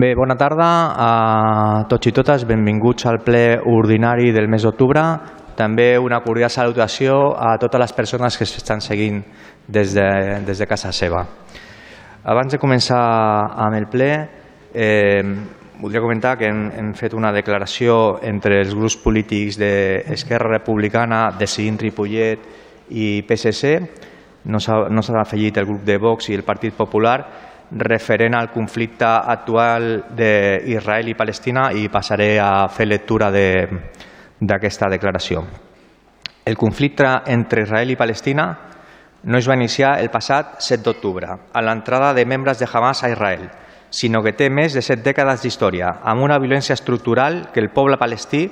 Bé, bona tarda a tots i totes. Benvinguts al ple ordinari del mes d'octubre. També una cordial salutació a totes les persones que s'estan seguint des de, des de casa seva. Abans de començar amb el ple, eh, voldria comentar que hem, hem fet una declaració entre els grups polítics d'Esquerra Republicana, Decidint Ripollet i PSC. No s'ha afegit el grup de Vox i el Partit Popular referent al conflicte actual d'Israel i Palestina i passaré a fer lectura d'aquesta de, declaració. El conflicte entre Israel i Palestina no es va iniciar el passat 7 d'octubre, a l'entrada de membres de Hamas a Israel, sinó que té més de set dècades d'història, amb una violència estructural que el poble palestí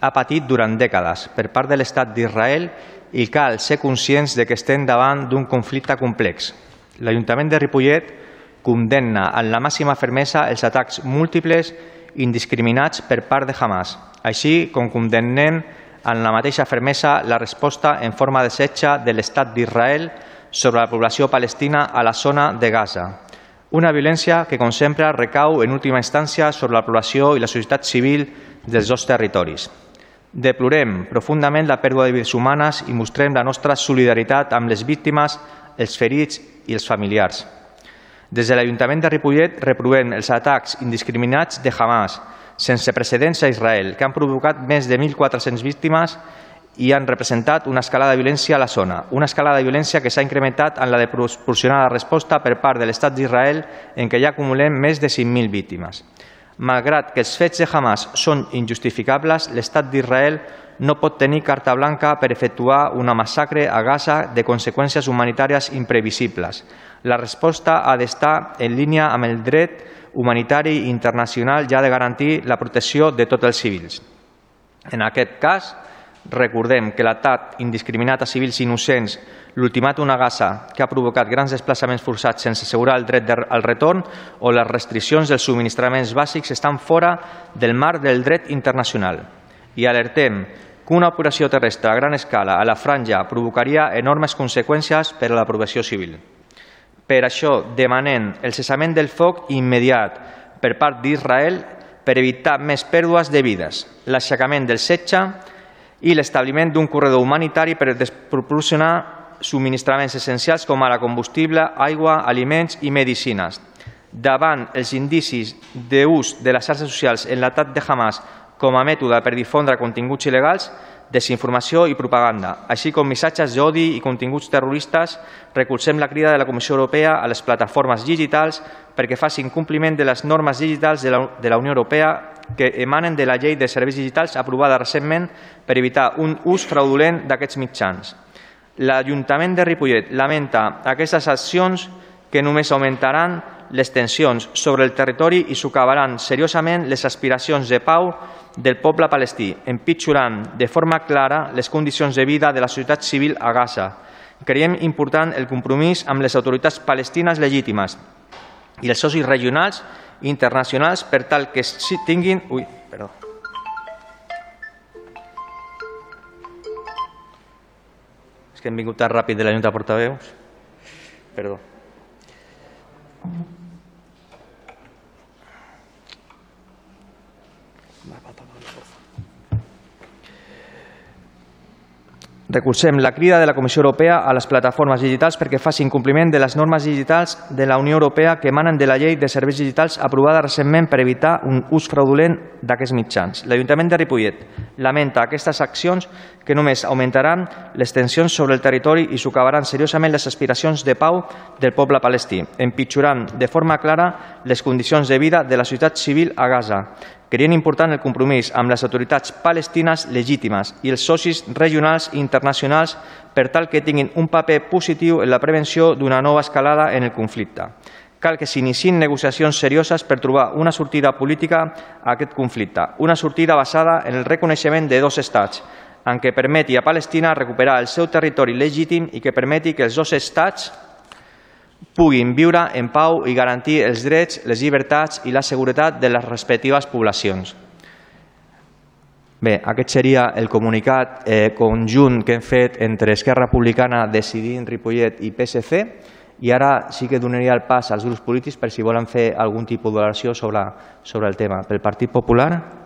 ha patit durant dècades per part de l'Estat d'Israel i cal ser conscients de que estem davant d'un conflicte complex. L'Ajuntament de Ripollet condemna en la màxima fermesa els atacs múltiples indiscriminats per part de Hamas, així com condemnem en la mateixa fermesa la resposta en forma de setge de l'Estat d'Israel sobre la població palestina a la zona de Gaza. Una violència que, com sempre, recau en última instància sobre la població i la societat civil dels dos territoris. Deplorem profundament la pèrdua de vides humanes i mostrem la nostra solidaritat amb les víctimes, els ferits i els familiars. Des de l'Ajuntament de Ripollet reprovem els atacs indiscriminats de Hamas, sense precedents a Israel, que han provocat més de 1.400 víctimes i han representat una escalada de violència a la zona, una escalada de violència que s'ha incrementat en la de proporcionar la resposta per part de l'Estat d'Israel en què ja acumulem més de 5.000 víctimes. Malgrat que els fets de Hamas són injustificables, l'Estat d'Israel no pot tenir carta blanca per efectuar una massacre a Gaza de conseqüències humanitàries imprevisibles. La resposta ha d'estar en línia amb el dret humanitari internacional ja de garantir la protecció de tots els civils. En aquest cas, recordem que l'atac indiscriminat a civils innocents, l'ultimàtum a Gaza, que ha provocat grans desplaçaments forçats sense assegurar el dret al retorn o les restriccions dels subministraments bàsics estan fora del marc del dret internacional. I alertem que una operació terrestre a gran escala a la franja provocaria enormes conseqüències per a la població civil. Per això demanem el cessament del foc immediat per part d'Israel per evitar més pèrdues de vides, l'aixecament del setge i l'establiment d'un corredor humanitari per proporcionar subministraments essencials com ara combustible, aigua, aliments i medicines. Davant els indicis d'ús de les xarxes socials en l'atac de Hamas com a mètode per difondre continguts il·legals, desinformació i propaganda, així com missatges d'odi i continguts terroristes, recolzem la crida de la Comissió Europea a les plataformes digitals perquè facin compliment de les normes digitals de la, de la Unió Europea que emanen de la llei de serveis digitals aprovada recentment per evitar un ús fraudulent d'aquests mitjans. L'Ajuntament de Ripollet lamenta aquestes accions que només augmentaran les tensions sobre el territori i socavaran seriosament les aspiracions de pau del poble palestí, empitjorant de forma clara les condicions de vida de la societat civil a Gaza. Creiem important el compromís amb les autoritats palestines legítimes i els socis regionals i internacionals per tal que tinguin... Ui, perdó. És que hem vingut tan ràpid de la Junta de Portaveus. Perdó. Recolzem la crida de la Comissió Europea a les plataformes digitals perquè facin compliment de les normes digitals de la Unió Europea que emanen de la llei de serveis digitals aprovada recentment per evitar un ús fraudulent d'aquests mitjans. L'Ajuntament de Ripollet lamenta aquestes accions que només augmentaran les tensions sobre el territori i socavaran seriosament les aspiracions de pau del poble palestí, empitjorant de forma clara les condicions de vida de la societat civil a Gaza, creient important el compromís amb les autoritats palestines legítimes i els socis regionals i internacionals per tal que tinguin un paper positiu en la prevenció d'una nova escalada en el conflicte. Cal que s'iniciïn negociacions serioses per trobar una sortida política a aquest conflicte, una sortida basada en el reconeixement de dos estats, en què permeti a Palestina recuperar el seu territori legítim i que permeti que els dos estats puguin viure en pau i garantir els drets, les llibertats i la seguretat de les respectives poblacions. Bé, aquest seria el comunicat eh, conjunt que hem fet entre Esquerra Republicana, Decidint, Ripollet i PSC I ara sí que donaria el pas als grups polítics per si volen fer algun tipus d'oració sobre, sobre el tema. Pel Partit Popular...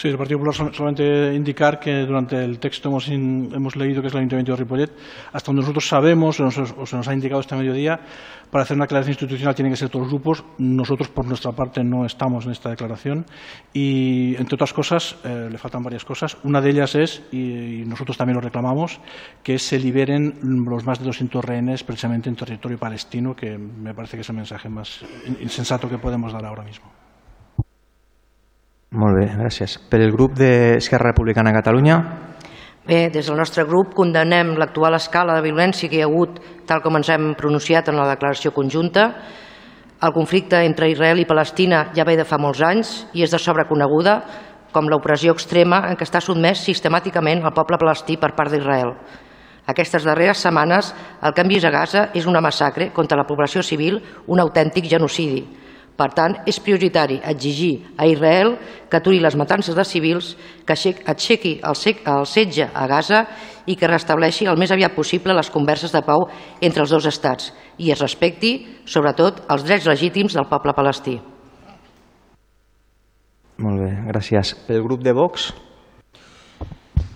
Sí, el Partido Popular solamente indicar que durante el texto hemos, hemos leído que es el Ayuntamiento de Ripollet, hasta donde nosotros sabemos o, nos, se nos ha indicado este mediodía, para hacer una declaración institucional tienen que ser todos los grupos. Nosotros, por nuestra parte, no estamos en esta declaración y, entre otras cosas, eh, le faltan varias cosas. Una de ellas es, y, y nosotros también lo reclamamos, que se liberen los más de 200 rehenes precisamente en territorio palestino, que me parece que es el mensaje más insensato que podemos dar ahora mismo. Molt bé, gràcies. Per el grup d'Esquerra Republicana de Catalunya. Bé, des del nostre grup condemnem l'actual escala de violència que hi ha hagut, tal com ens hem pronunciat en la declaració conjunta. El conflicte entre Israel i Palestina ja ve de fa molts anys i és de sobreconeguda com l'opressió extrema en què està sotmès sistemàticament el poble palestí per part d'Israel. Aquestes darreres setmanes el que hem vist a Gaza és una massacre contra la població civil, un autèntic genocidi, per tant, és prioritari exigir a Israel que aturi les matances de civils, que aixequi el setge a Gaza i que restableixi el més aviat possible les converses de pau entre els dos estats i es respecti, sobretot, els drets legítims del poble palestí. Molt bé, gràcies. El grup de Vox?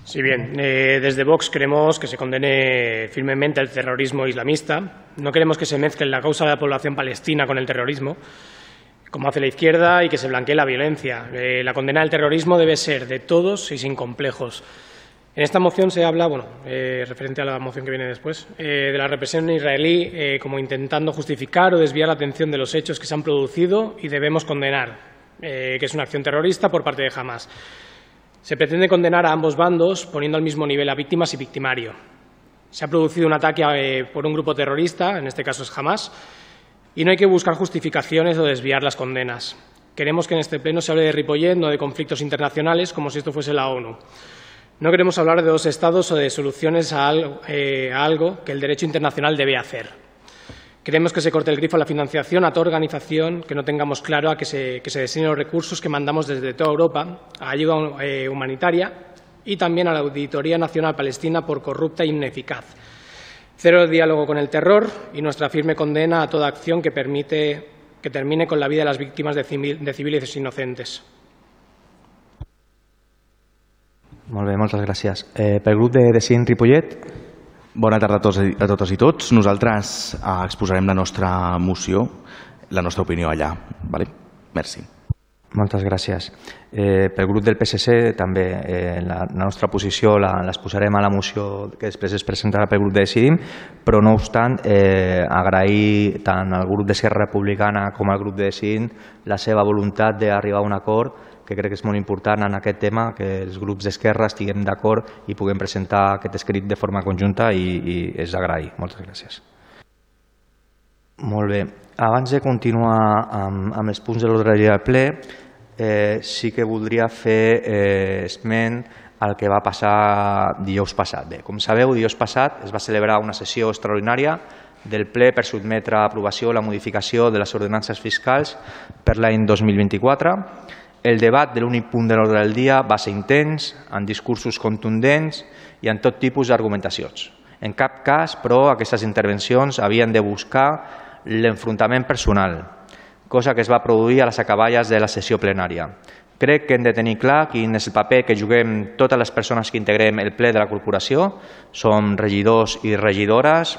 Sí, bien. Eh, desde Vox queremos que se condene firmemente el terrorismo islamista. No queremos que se mezcle la causa de la población palestina con el terrorismo como hace la izquierda, y que se blanquee la violencia. Eh, la condena del terrorismo debe ser de todos y sin complejos. En esta moción se habla, bueno, eh, referente a la moción que viene después, eh, de la represión israelí eh, como intentando justificar o desviar la atención de los hechos que se han producido y debemos condenar, que es una acción terrorista por parte de Hamas. Se pretende condenar a ambos bandos poniendo al mismo nivel a víctimas y victimario. Se ha producido un ataque por un grupo terrorista, en este caso es Hamas, y no hay que buscar justificaciones o desviar las condenas. Queremos que en este pleno se hable de Ripollet, no de conflictos internacionales, como si esto fuese la ONU. No queremos hablar de dos estados o de soluciones a algo, eh, algo que el derecho internacional debe hacer. Queremos que se corte el grifo a la financiación a toda organización que no tengamos claro a que se, que los recursos que mandamos desde toda Europa a ayuda eh, humanitaria y también a la Auditoría Nacional Palestina por corrupta e ineficaz Cero diálogo con el terror y nuestra firme condena a toda acción que permite que termine con la vida de las víctimas de, civil, de civiles inocentes. Molt bé, moltes gràcies. Eh, grup de Decient Ripollet. Bona tarda a, tots, a totes i tots. Nosaltres eh, exposarem la nostra moció, la nostra opinió allà. Vale? Merci. Moltes gràcies. Eh, pel grup del PSC també eh, la, la nostra posició la, l'exposarem a la moció que després es presentarà pel grup de Decidim, però no obstant eh, agrair tant al grup d'Esquerra Republicana com al grup de Decidim la seva voluntat d'arribar a un acord que crec que és molt important en aquest tema, que els grups d'Esquerra estiguem d'acord i puguem presentar aquest escrit de forma conjunta i, i és agrair. Moltes gràcies. Molt bé. Abans de continuar amb, amb els punts de l'ordre del ple, eh, sí que voldria fer eh, esment al que va passar dijous passat. Bé, com sabeu, dijous passat es va celebrar una sessió extraordinària del ple per sotmetre a aprovació la modificació de les ordenances fiscals per l'any 2024. El debat de l'únic punt de l'ordre del dia va ser intens, amb discursos contundents i amb tot tipus d'argumentacions. En cap cas, però, aquestes intervencions havien de buscar l'enfrontament personal, cosa que es va produir a les acaballes de la sessió plenària. Crec que hem de tenir clar quin és el paper que juguem totes les persones que integrem el ple de la corporació. Som regidors i regidores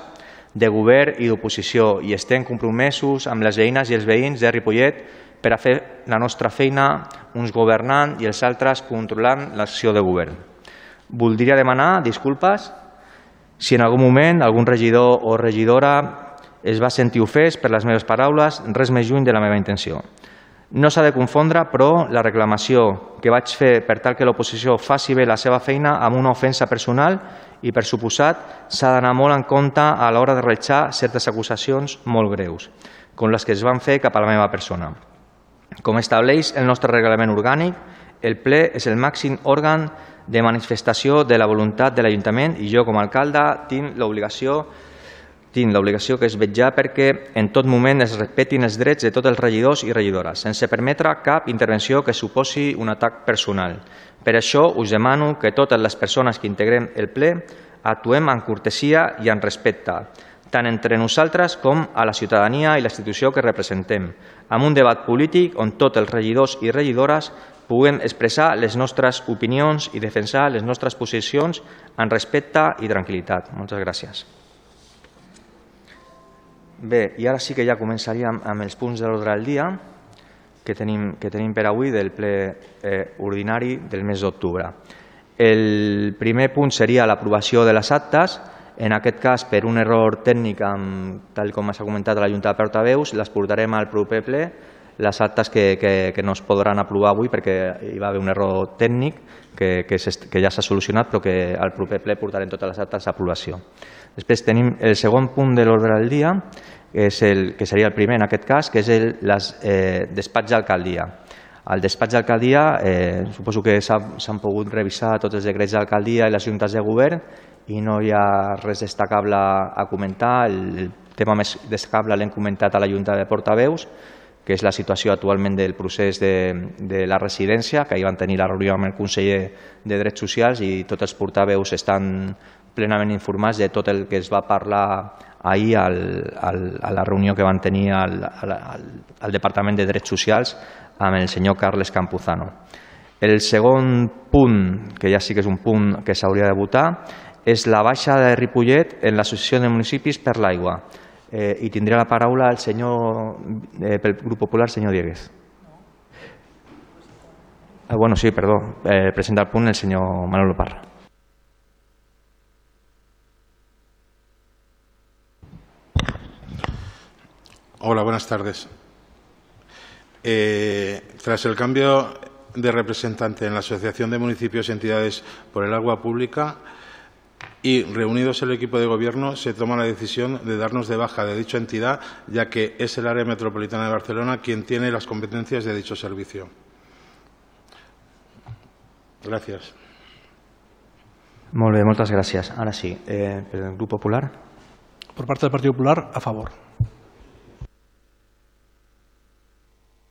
de govern i d'oposició i estem compromesos amb les veïnes i els veïns de Ripollet per a fer la nostra feina, uns governant i els altres controlant l'acció de govern. Voldria demanar disculpes si en algun moment algun regidor o regidora es va sentir ofès per les meves paraules, res més lluny de la meva intenció. No s'ha de confondre, però, la reclamació que vaig fer per tal que l'oposició faci bé la seva feina amb una ofensa personal i, per suposat, s'ha d'anar molt en compte a l'hora de realitzar certes acusacions molt greus, com les que es van fer cap a la meva persona. Com estableix el nostre reglament orgànic, el ple és el màxim òrgan de manifestació de la voluntat de l'Ajuntament i jo, com a alcalde, tinc l'obligació tinc l'obligació que és vetjar perquè en tot moment es respetin els drets de tots els regidors i regidores, sense permetre cap intervenció que suposi un atac personal. Per això us demano que totes les persones que integrem el ple actuem amb cortesia i amb respecte, tant entre nosaltres com a la ciutadania i la institució que representem, amb un debat polític on tots els regidors i regidores puguem expressar les nostres opinions i defensar les nostres posicions en respecte i tranquil·litat. Moltes gràcies. Bé, i ara sí que ja començaríem amb els punts de l'ordre del dia que tenim, que tenim per avui del ple eh, ordinari del mes d'octubre. El primer punt seria l'aprovació de les actes, en aquest cas, per un error tècnic, amb, tal com s'ha comentat a la Junta de Portaveus, les portarem al proper ple, les actes que, que, que no es podran aprovar avui perquè hi va haver un error tècnic que, que, que ja s'ha solucionat però que al proper ple portarem totes les actes a aprovació. Després tenim el segon punt de l'ordre del dia, que, és el, que seria el primer en aquest cas, que és el les, eh, despatx d'alcaldia. Al despatx d'alcaldia eh, suposo que s'han pogut revisar tots els decrets d'alcaldia i les juntes de govern i no hi ha res destacable a comentar. El, el tema més destacable l'hem comentat a la Junta de Portaveus, que és la situació actualment del procés de, de la residència, que ahir van tenir la reunió amb el conseller de Drets Socials i tots els portaveus estan plenament informats de tot el que es va parlar ahir al, al, a la reunió que van tenir al, al, al Departament de Drets Socials amb el senyor Carles Campuzano. El segon punt, que ja sí que és un punt que s'hauria de votar, és la baixa de Ripollet en l'Associació de Municipis per l'Aigua. Eh, I tindrà la paraula el senyor, eh, pel Grup Popular, senyor Diegues. Ah, bueno, sí, perdó. Eh, presenta el punt el senyor Manuel Parra. Hola, buenas tardes. Eh, tras el cambio de representante en la Asociación de Municipios y Entidades por el Agua Pública y reunidos el equipo de Gobierno, se toma la decisión de darnos de baja de dicha entidad, ya que es el área metropolitana de Barcelona quien tiene las competencias de dicho servicio. Gracias. Molt bé, moltes gràcies. Ara sí, eh, pel Grup Popular. Por parte del Partido Popular, a favor.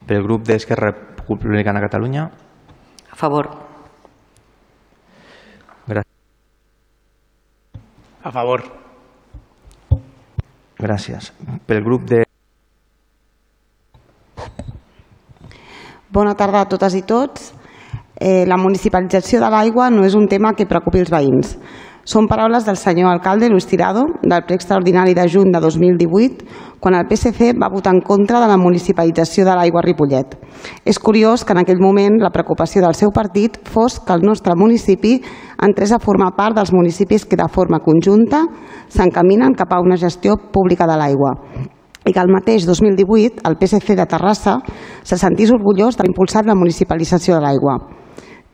Pel grup d'Esquerra Republicana de Catalunya. A favor. Gràcies. A favor. Gràcies. Pel grup de... Bona tarda a totes i tots. Eh, la municipalització de l'aigua no és un tema que preocupi els veïns. Són paraules del senyor alcalde Luis Tirado del ple extraordinari de juny de 2018 quan el PSC va votar en contra de la municipalització de l'aigua a Ripollet. És curiós que en aquell moment la preocupació del seu partit fos que el nostre municipi entrés a formar part dels municipis que de forma conjunta s'encaminen cap a una gestió pública de l'aigua i que el mateix 2018 el PSC de Terrassa se sentís orgullós d'haver impulsat la municipalització de l'aigua.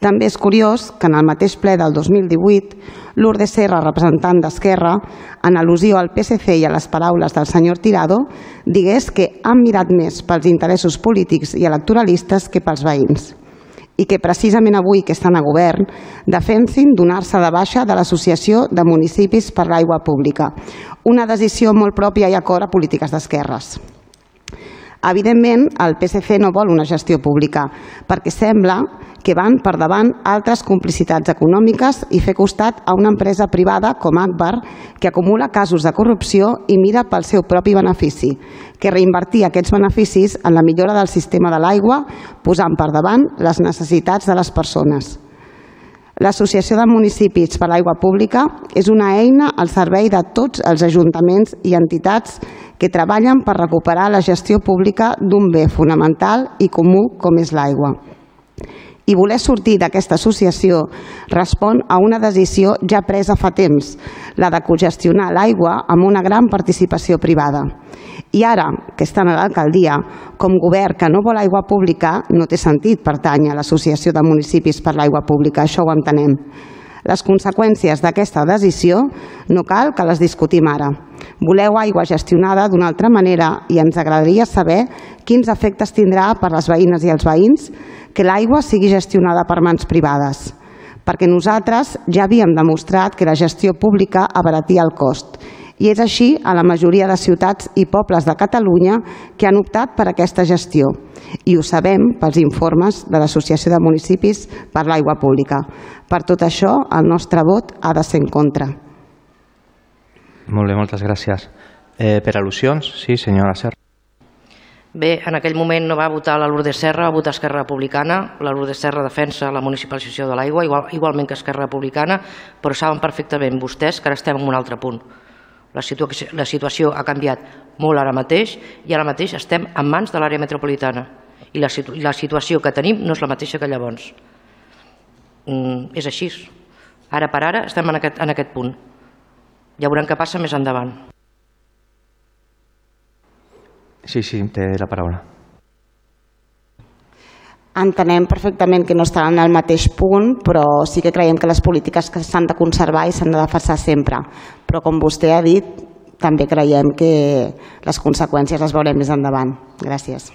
També és curiós que en el mateix ple del 2018 Lourdes Serra, representant d'Esquerra, en al·lusió al PSC i a les paraules del senyor Tirado, digués que han mirat més pels interessos polítics i electoralistes que pels veïns i que precisament avui que estan a govern defensin donar-se de baixa de l'Associació de Municipis per l'Aigua Pública, una decisió molt pròpia i acord a polítiques d'esquerres. Evidentment, el PSC no vol una gestió pública, perquè sembla que van per davant altres complicitats econòmiques i fer costat a una empresa privada com Akbar, que acumula casos de corrupció i mira pel seu propi benefici, que reinvertir aquests beneficis en la millora del sistema de l'aigua, posant per davant les necessitats de les persones. L'Associació de Municipis per l'Aigua Pública és una eina al servei de tots els ajuntaments i entitats que treballen per recuperar la gestió pública d'un bé fonamental i comú com és l'aigua. I voler sortir d'aquesta associació respon a una decisió ja presa fa temps, la de cogestionar l'aigua amb una gran participació privada. I ara, que estan a l'alcaldia, com govern que no vol aigua pública, no té sentit pertany a l'Associació de Municipis per l'Aigua Pública, això ho entenem. Les conseqüències d'aquesta decisió no cal que les discutim ara. Voleu aigua gestionada d'una altra manera i ens agradaria saber quins efectes tindrà per les veïnes i els veïns que l'aigua sigui gestionada per mans privades, perquè nosaltres ja havíem demostrat que la gestió pública abaratia el cost i és així a la majoria de ciutats i pobles de Catalunya que han optat per aquesta gestió. I ho sabem pels informes de l'Associació de Municipis per l'Aigua Pública. Per tot això, el nostre vot ha de ser en contra. Molt bé, moltes gràcies. Eh, per al·lusions, sí, senyora Serra. Bé, en aquell moment no va votar la Lourdes Serra, va votar Esquerra Republicana. La Lourdes Serra defensa la municipalització de l'aigua, igual, igualment que Esquerra Republicana, però saben perfectament vostès que ara estem en un altre punt. La, situa la situació ha canviat molt ara mateix i ara mateix estem en mans de l'àrea metropolitana i la, situ la situació que tenim no és la mateixa que llavors. Mm, és així. Ara per ara estem en aquest, en aquest punt. Ja veurem què passa més endavant. Sí, sí, té la paraula. Entenem perfectament que no estan en el mateix punt, però sí que creiem que les polítiques que s'han de conservar i s'han de defensar sempre. Però com vostè ha dit, també creiem que les conseqüències les veurem més endavant. Gràcies.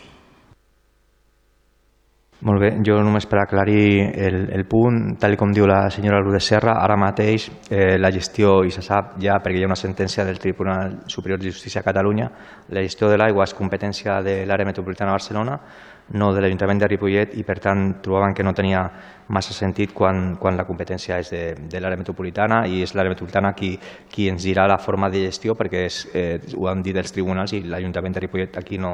Molt bé, jo només per aclarir el, el punt, tal com diu la senyora Lourdes Serra, ara mateix eh, la gestió, i se sap ja perquè hi ha una sentència del Tribunal Superior de Justícia a Catalunya, la gestió de l'aigua és competència de l'àrea metropolitana de Barcelona, no de l'Ajuntament de Ripollet i per tant trobaven que no tenia massa sentit quan, quan la competència és de, de l'àrea metropolitana i és l'àrea metropolitana qui, qui ens dirà la forma de gestió perquè és, eh, ho han dit els tribunals i l'Ajuntament de Ripollet aquí no,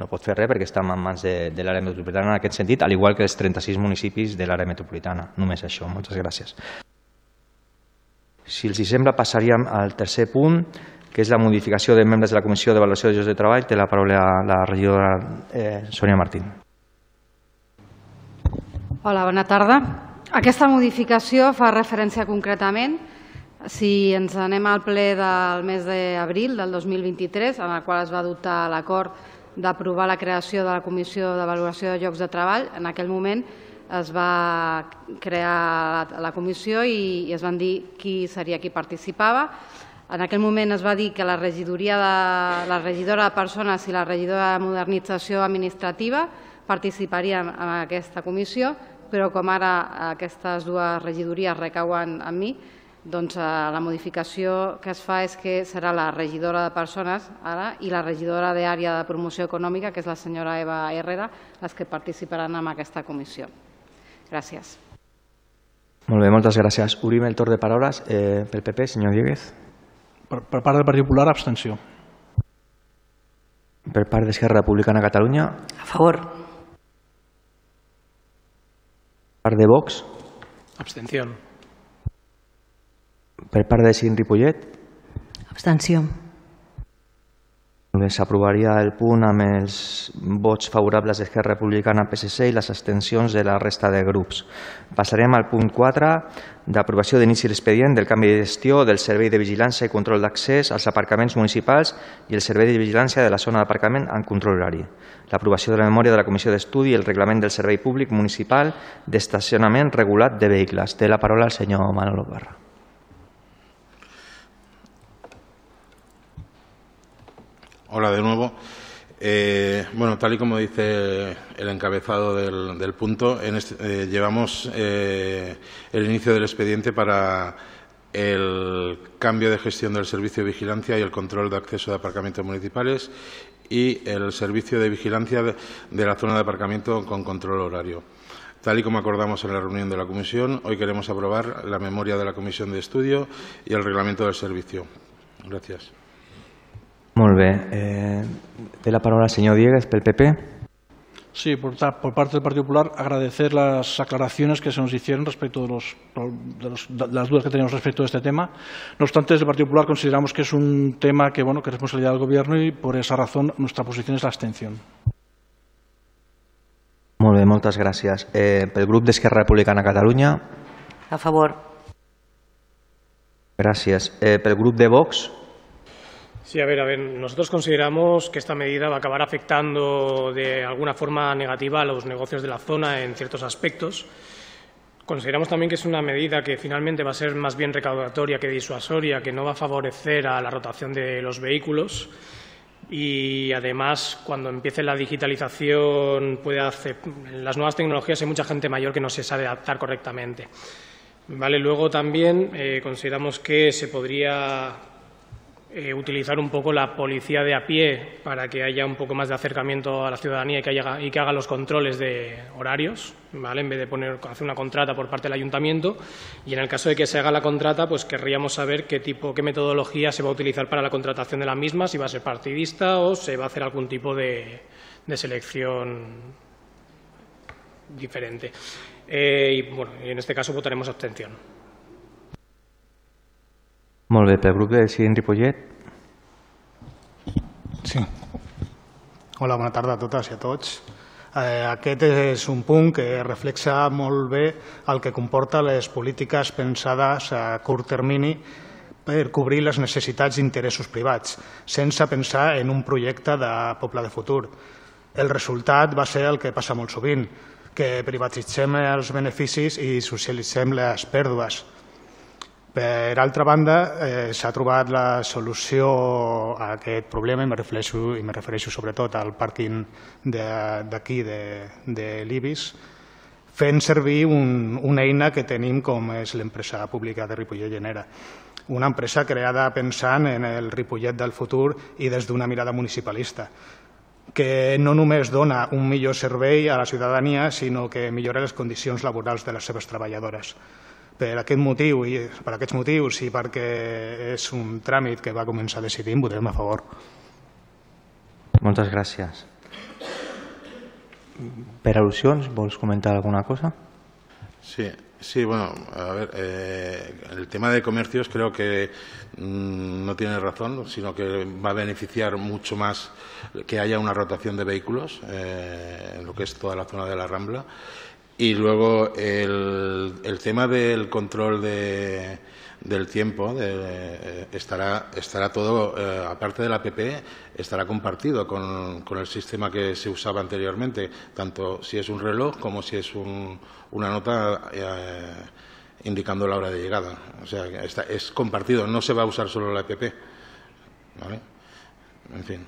no pot fer res perquè està en mans de, de l'àrea metropolitana en aquest sentit, al igual que els 36 municipis de l'àrea metropolitana. Només això. Moltes gràcies. Si els sembla, passaríem al tercer punt, que és la modificació de membres de la Comissió d'Avaluació de Llocs de Treball. Té la paraula la regidora eh, Sònia Martín. Hola, bona tarda. Aquesta modificació fa referència concretament si ens anem al ple del mes d'abril del 2023, en el qual es va adoptar l'acord d'aprovar la creació de la Comissió de Valoració de Llocs de Treball. En aquell moment es va crear la comissió i es van dir qui seria qui participava. En aquell moment es va dir que la regidoria de, la regidora de Persones i la regidora de Modernització Administrativa participarien en aquesta comissió, però com ara aquestes dues regidories recauen en mi, doncs eh, la modificació que es fa és que serà la regidora de Persones ara i la regidora d'Àrea de Promoció Econòmica, que és la senyora Eva Herrera, les que participaran en aquesta comissió. Gràcies. Molt bé, moltes gràcies. Obrim el torn de paraules eh, pel PP, senyor Dieguez. Per, per part del Partit Popular, abstenció. Per part d'Esquerra Republicana de Catalunya. A favor. Per part de Vox. Abstención. Per part de Cinc Ripollet. Abstenció. S'aprovaria el punt amb els vots favorables d'Esquerra Republicana, PSC i les abstencions de la resta de grups. Passarem al punt 4 d'aprovació d'inici l'expedient del canvi de gestió del Servei de Vigilància i Control d'Accés als aparcaments municipals i el Servei de Vigilància de la zona d'aparcament en control horari. L'aprovació de la memòria de la Comissió d'Estudi i el reglament del Servei Públic Municipal d'Estacionament Regulat de Vehicles. Té la paraula el senyor Manolo Barra. Hola de nuevo. Eh, bueno, tal y como dice el encabezado del, punto, en este, eh, llevamos eh, el inicio del expediente para el cambio de gestión del servicio de vigilancia y el control de acceso de aparcamientos municipales y el servicio de vigilancia de la zona de aparcamiento con control horario. Tal y como acordamos en la reunión de la Comisión, hoy queremos aprobar la memoria de la Comisión de Estudio y el reglamento del servicio. Gracias. Molt bé. Eh, té la paraula el senyor Dieguez pel PP. Sí, por, por, parte del Partido Popular agradecer las aclaraciones que se nos hicieron respecto de, los, de, los, de, las dudas que teníamos respecto de este tema. No obstante, desde el Partido Popular consideramos que es un tema que, bueno, que es responsabilidad del Gobierno y por esa razón nuestra posición es la abstención. Molt bé, moltes gràcies. Eh, pel grup d'Esquerra Republicana Catalunya. A favor. Gràcies. Eh, pel grup de Vox. Sí, a ver, a ver, nosotros consideramos que esta medida va a acabar afectando de alguna forma negativa a los negocios de la zona en ciertos aspectos. Consideramos también que es una medida que finalmente va a ser más bien recaudatoria que disuasoria, que no va a favorecer a la rotación de los vehículos y además cuando empiece la digitalización puede hacer las nuevas tecnologías hay mucha gente mayor que no se sabe adaptar correctamente. Vale, luego también eh, consideramos que se podría eh, utilizar un poco la policía de a pie para que haya un poco más de acercamiento a la ciudadanía y que, haya, y que haga los controles de horarios, ¿vale? en vez de poner, hacer una contrata por parte del ayuntamiento. Y en el caso de que se haga la contrata, pues querríamos saber qué tipo, qué metodología se va a utilizar para la contratación de la misma, si va a ser partidista o se va a hacer algún tipo de, de selección diferente. Eh, y bueno, en este caso votaremos abstención. Molt bé, pel grup de Decidint Ripollet. Sí. Hola, bona tarda a totes i a tots. Eh, aquest és un punt que reflexa molt bé el que comporta les polítiques pensades a curt termini per cobrir les necessitats d'interessos privats, sense pensar en un projecte de poble de futur. El resultat va ser el que passa molt sovint, que privatitzem els beneficis i socialitzem les pèrdues. Per altra banda, eh, s'ha trobat la solució a aquest problema, i me refereixo, i me refereixo sobretot al pàrquing d'aquí, de, de, de l'IBIS, fent servir un, una eina que tenim com és l'empresa pública de Ripollet Genera. Una empresa creada pensant en el Ripollet del futur i des d'una mirada municipalista que no només dona un millor servei a la ciutadania, sinó que millora les condicions laborals de les seves treballadores. Per aquest motiu i per aquests motius i perquè és un tràmit que va començar decidint, votarem a favor. Moltes gràcies. Per al·lusions, vols comentar alguna cosa? Sí, sí, bueno, a ver, eh, el tema de comercios creo que mmm, no tiene razón, sino que va a beneficiar mucho más que haya una rotación de vehículos eh, en lo que es toda la zona de la Rambla. Y luego el, el tema del control de, del tiempo de, estará, estará todo, eh, aparte de la PP, estará compartido con, con, el sistema que se usaba anteriormente, tanto si es un reloj como si es un, una nota eh, indicando la hora de llegada. O sea, está, es compartido, no se va a usar solo la EPP. ¿vale? En fin.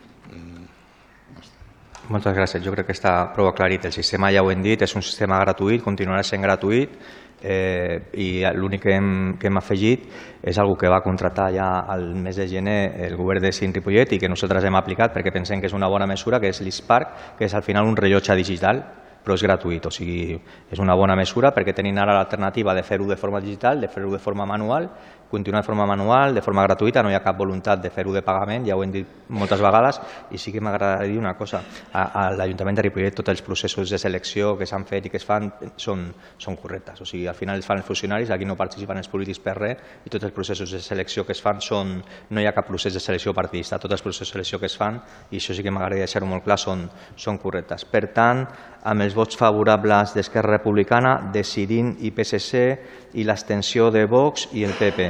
Moltes gràcies. Jo crec que està prou aclarit. El sistema, ja ho hem dit, és un sistema gratuït, continuarà sent gratuït eh, i l'únic que, hem, que hem afegit és algo que va contractar ja al mes de gener el govern de Cint Ripollet i que nosaltres hem aplicat perquè pensem que és una bona mesura, que és l'ISPARC, que és al final un rellotge digital però és gratuït, o sigui, és una bona mesura perquè tenim ara l'alternativa de fer-ho de forma digital, de fer-ho de forma manual, continuar de forma manual, de forma gratuïta, no hi ha cap voluntat de fer-ho de pagament, ja ho hem dit moltes vegades, i sí que m'agradaria una cosa, a, a l'Ajuntament de Ripollet tots els processos de selecció que s'han fet i que es fan són, són correctes, o sigui, al final els fan els funcionaris, aquí no participen els polítics per res, i tots els processos de selecció que es fan són, no hi ha cap procés de selecció partidista, tots els processos de selecció que es fan, i això sí que m'agradaria deixar-ho molt clar, són, són correctes. Per tant, amb els vots favorables d'Esquerra Republicana, Decidint i PSC i l'extensió de Vox i el PP.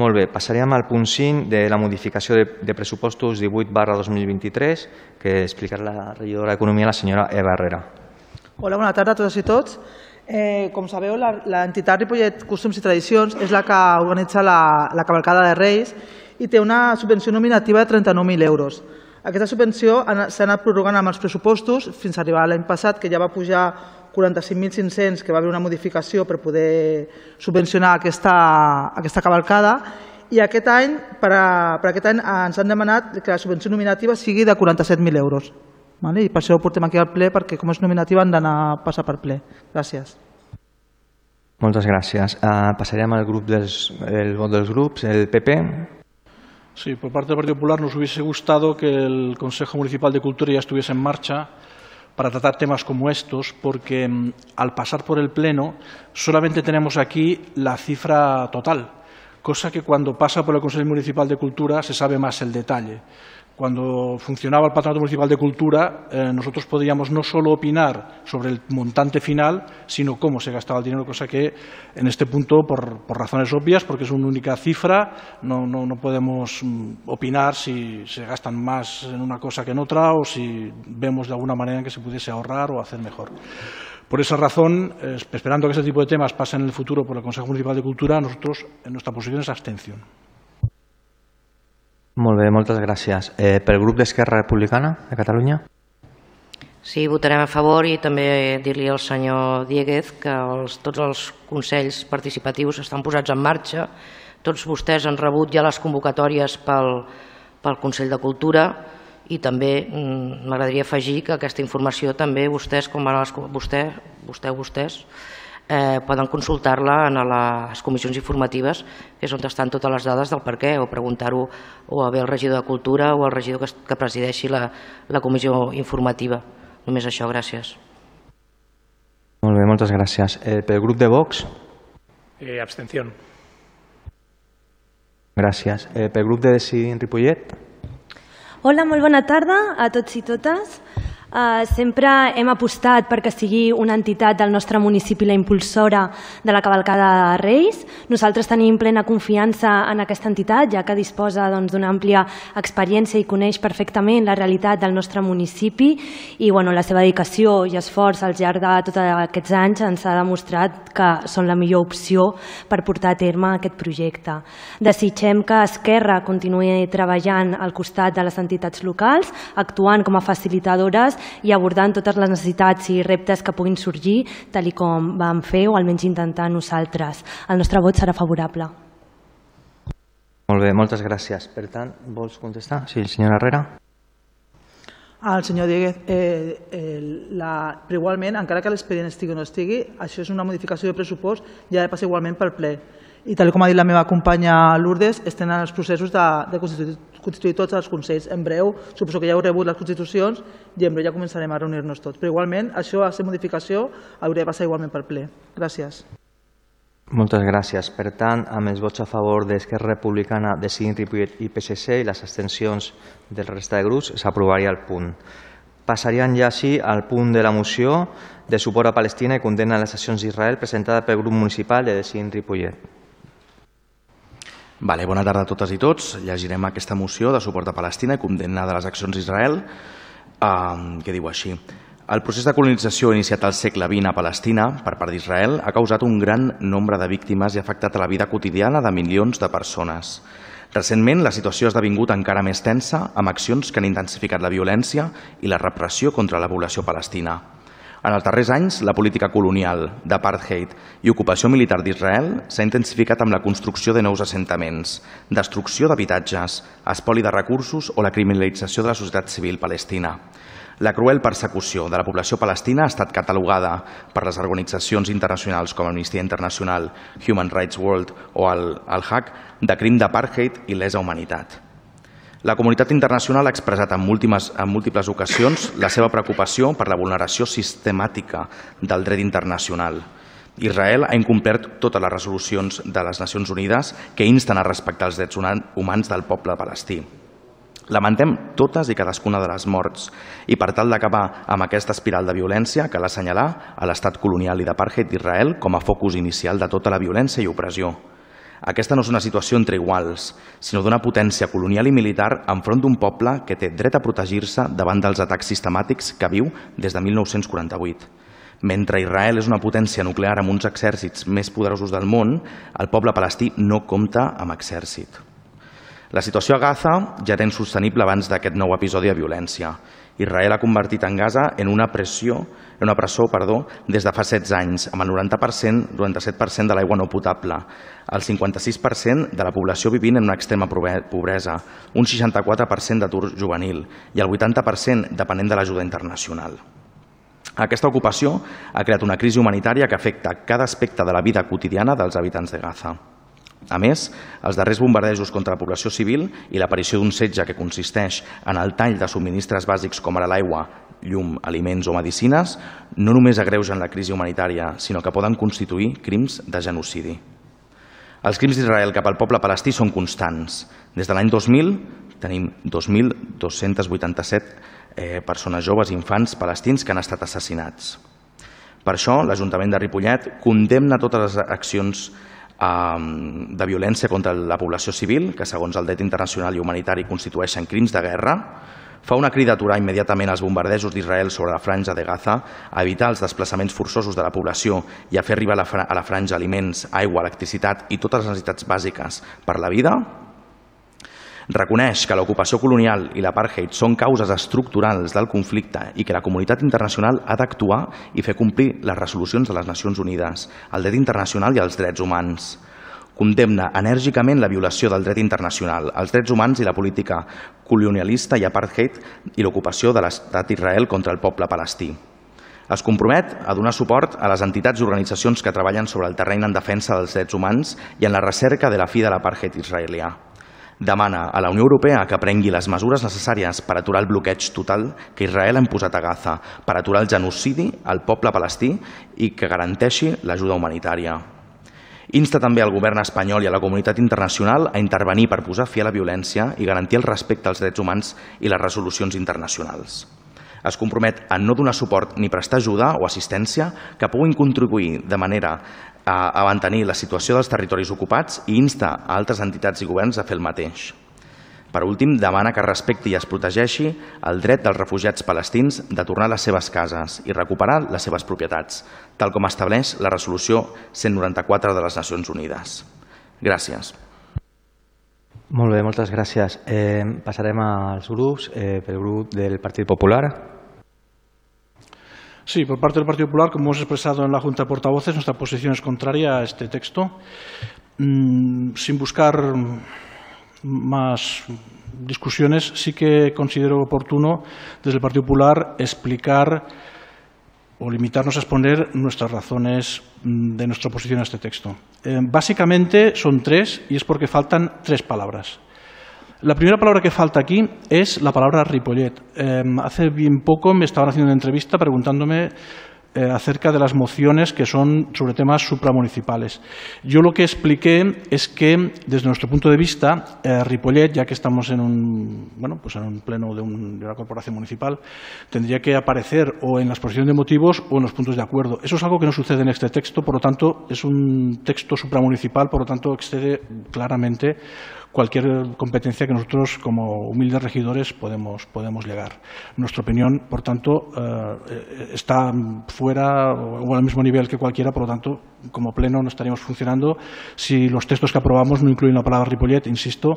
Molt bé, passaríem al punt 5 de la modificació de, de pressupostos 18 barra 2023 que explicarà la regidora d'Economia, la senyora Eva Herrera. Hola, bona tarda a totes i tots. Eh, com sabeu, l'entitat Ripollet Costums i Tradicions és la que organitza la, la cavalcada de Reis i té una subvenció nominativa de 39.000 euros. Aquesta subvenció s'ha anat prorrogant amb els pressupostos fins a arribar l'any passat, que ja va pujar 45.500, que va haver una modificació per poder subvencionar aquesta, aquesta cavalcada, i aquest any, per, a, per aquest any ens han demanat que la subvenció nominativa sigui de 47.000 euros. Vale? I per això ho portem aquí al ple, perquè com és nominativa han d'anar a passar per ple. Gràcies. Moltes gràcies. Uh, passarem al grup dels, el vot dels grups, el PP. Sí, por parte del Partido Popular nos hubiese gustado que el Consejo Municipal de Cultura ya estuviese en marcha para tratar temas como estos, porque mm, al pasar por el Pleno solamente tenemos aquí la cifra total, cosa que cuando pasa por el Consejo Municipal de Cultura se sabe más el detalle. Cuando funcionaba el Patronato Municipal de Cultura, eh, nosotros podíamos no solo opinar sobre el montante final, sino cómo se gastaba el dinero, cosa que en este punto, por, por razones obvias, porque es una única cifra, no, podemos mm, opinar si se gastan más en una cosa que en otra o si vemos de alguna manera en que se pudiese ahorrar o hacer mejor. Por esa razón, eh, esperando que este tipo de temas pasen en el futuro por el Consejo Municipal de Cultura, nosotros, en nuestra posición es abstención. Molt bé, moltes gràcies. Eh, pel grup d'Esquerra Republicana de Catalunya? Sí, votarem a favor i també dir-li al senyor Dieguez que els, tots els consells participatius estan posats en marxa Tots vostès han rebut ja les convocatòries pel, pel Consell de Cultura i també mm, m'agradaria afegir que aquesta informació també vostès, com van les, vostè, vostè, vostès, eh, poden consultar-la en les comissions informatives, que és on estan totes les dades del per què, o preguntar-ho o a bé al regidor de Cultura o al regidor que, que presideixi la, la comissió informativa. Només això, gràcies. Molt bé, moltes gràcies. Eh, pel grup de Vox? Eh, abstención. Gràcies. Eh, pel grup de Decidim Ripollet? Hola, molt bona tarda a tots i totes. Uh, sempre hem apostat perquè sigui una entitat del nostre municipi la impulsora de la cavalcada de Reis. Nosaltres tenim plena confiança en aquesta entitat, ja que disposa doncs, d'una doncs, àmplia experiència i coneix perfectament la realitat del nostre municipi i bueno, la seva dedicació i esforç al llarg de tots aquests anys ens ha demostrat que són la millor opció per portar a terme aquest projecte. Desitgem que Esquerra continuï treballant al costat de les entitats locals, actuant com a facilitadores i abordant totes les necessitats i reptes que puguin sorgir, tal i com vam fer o almenys intentar nosaltres. El nostre vot serà favorable. Molt bé, moltes gràcies. Per tant, vols contestar? Sí, senyora Herrera. Al senyor Dieguez, eh, eh, la, però igualment, encara que l'expedient estigui o no estigui, això és una modificació de pressupost i ha de passar igualment pel ple. I tal com ha dit la meva companya Lourdes, estem en els processos de, de constituir constituir tots els consells. En breu, suposo que ja heu rebut les constitucions i en breu ja començarem a reunir-nos tots. Però igualment, això, a ser modificació, hauria de passar igualment per ple. Gràcies. Moltes gràcies. Per tant, amb els vots a favor d'Esquerra Republicana, de Cint Ripollet i PSC i les abstencions del resta de grups, s'aprovaria el punt. Passaríem ja així al punt de la moció de suport a Palestina i condemna a les accions d'Israel presentada pel grup municipal de Cint Ripollet. Vale, bona tarda a totes i tots. Llegirem aquesta moció de suport a Palestina i condemna de les accions d'Israel, eh, que diu així. El procés de colonització iniciat al segle XX a Palestina per part d'Israel ha causat un gran nombre de víctimes i ha afectat a la vida quotidiana de milions de persones. Recentment, la situació ha esdevingut encara més tensa amb accions que han intensificat la violència i la repressió contra la població palestina. En els darrers anys, la política colonial, d'apartheid i ocupació militar d'Israel s'ha intensificat amb la construcció de nous assentaments, destrucció d'habitatges, espoli de recursos o la criminalització de la societat civil palestina. La cruel persecució de la població palestina ha estat catalogada per les organitzacions internacionals com Amnistia Internacional, Human Rights World o el, el HAC de crim d'apartheid i lesa humanitat. La comunitat internacional ha expressat en múltiples, en múltiples ocasions la seva preocupació per la vulneració sistemàtica del dret internacional. Israel ha incomplert totes les resolucions de les Nacions Unides que insten a respectar els drets humans del poble palestí. Lamentem totes i cadascuna de les morts i per tal d'acabar amb aquesta espiral de violència cal assenyalar a l'estat colonial i d'apartheid d'Israel com a focus inicial de tota la violència i opressió. Aquesta no és una situació entre iguals, sinó d'una potència colonial i militar enfront d'un poble que té dret a protegir-se davant dels atacs sistemàtics que viu des de 1948. Mentre Israel és una potència nuclear amb uns exèrcits més poderosos del món, el poble palestí no compta amb exèrcit. La situació a Gaza ja era insostenible abans d'aquest nou episodi de violència. Israel ha convertit en Gaza en una pressió en una presó perdó, des de fa 16 anys, amb el 90%, 97% de l'aigua no potable, el 56% de la població vivint en una extrema pobresa, un 64% d'atur juvenil i el 80% depenent de l'ajuda internacional. Aquesta ocupació ha creat una crisi humanitària que afecta cada aspecte de la vida quotidiana dels habitants de Gaza. A més, els darrers bombardejos contra la població civil i l'aparició d'un setge que consisteix en el tall de subministres bàsics com ara l'aigua, llum, aliments o medicines, no només agreugen la crisi humanitària, sinó que poden constituir crims de genocidi. Els crims d'Israel cap al poble palestí són constants. Des de l'any 2000 tenim 2.287 eh, persones joves i infants palestins que han estat assassinats. Per això, l'Ajuntament de Ripollet condemna totes les accions de violència contra la població civil, que segons el dret internacional i humanitari constitueixen crims de guerra, fa una crida aturar immediatament els bombardejos d'Israel sobre la franja de Gaza, a evitar els desplaçaments forçosos de la població i a fer arribar a la franja aliments, aigua, electricitat i totes les necessitats bàsiques per la vida, reconeix que l'ocupació colonial i l'apartheid són causes estructurals del conflicte i que la comunitat internacional ha d'actuar i fer complir les resolucions de les Nacions Unides, el dret internacional i els drets humans. condemna enèrgicament la violació del dret internacional, els drets humans i la política colonialista i apartheid i l'ocupació de l'estat Israel contra el poble palestí. Es compromet a donar suport a les entitats i organitzacions que treballen sobre el terreny en defensa dels drets humans i en la recerca de la fi de l'apartheid israelià. Demana a la Unió Europea que prengui les mesures necessàries per aturar el bloqueig total que Israel ha imposat a Gaza, per aturar el genocidi al poble palestí i que garanteixi l'ajuda humanitària. Insta també al govern espanyol i a la comunitat internacional a intervenir per posar fi a la violència i garantir el respecte als drets humans i les resolucions internacionals. Es compromet a no donar suport ni prestar ajuda o assistència que puguin contribuir de manera a, mantenir la situació dels territoris ocupats i insta a altres entitats i governs a fer el mateix. Per últim, demana que respecti i es protegeixi el dret dels refugiats palestins de tornar a les seves cases i recuperar les seves propietats, tal com estableix la resolució 194 de les Nacions Unides. Gràcies. Molt bé, moltes gràcies. Eh, passarem als grups. Eh, pel grup del Partit Popular. Sí, por parte del Partido Popular, como hemos expresado en la Junta de Portavoces, nuestra posición es contraria a este texto. Mm, sin buscar más discusiones, sí que considero oportuno desde el Partido Popular explicar o limitarnos a exponer nuestras razones mm, de nuestra oposición a este texto. Eh, básicamente son tres y es porque faltan tres palabras. La primera palabra que falta aquí es la palabra Ripollet. Eh, hace bien poco me estaban haciendo una entrevista preguntándome eh, acerca de las mociones que son sobre temas supramunicipales. Yo lo que expliqué es que, desde nuestro punto de vista, eh, Ripollet, ya que estamos en un, bueno, pues en un pleno de, un, de, una corporación municipal, tendría que aparecer o en la exposición de motivos o en los puntos de acuerdo. Eso es algo que no sucede en este texto, por lo tanto, es un texto supramunicipal, por lo tanto, excede claramente cualquier competencia que nosotros, como humildes regidores, podemos, podemos llegar. Nuestra opinión, por tanto, eh, está fuera o al mismo nivel que cualquiera, por lo tanto, como pleno no estaríamos funcionando si los textos que aprobamos no incluyen la palabra Ripollet, insisto,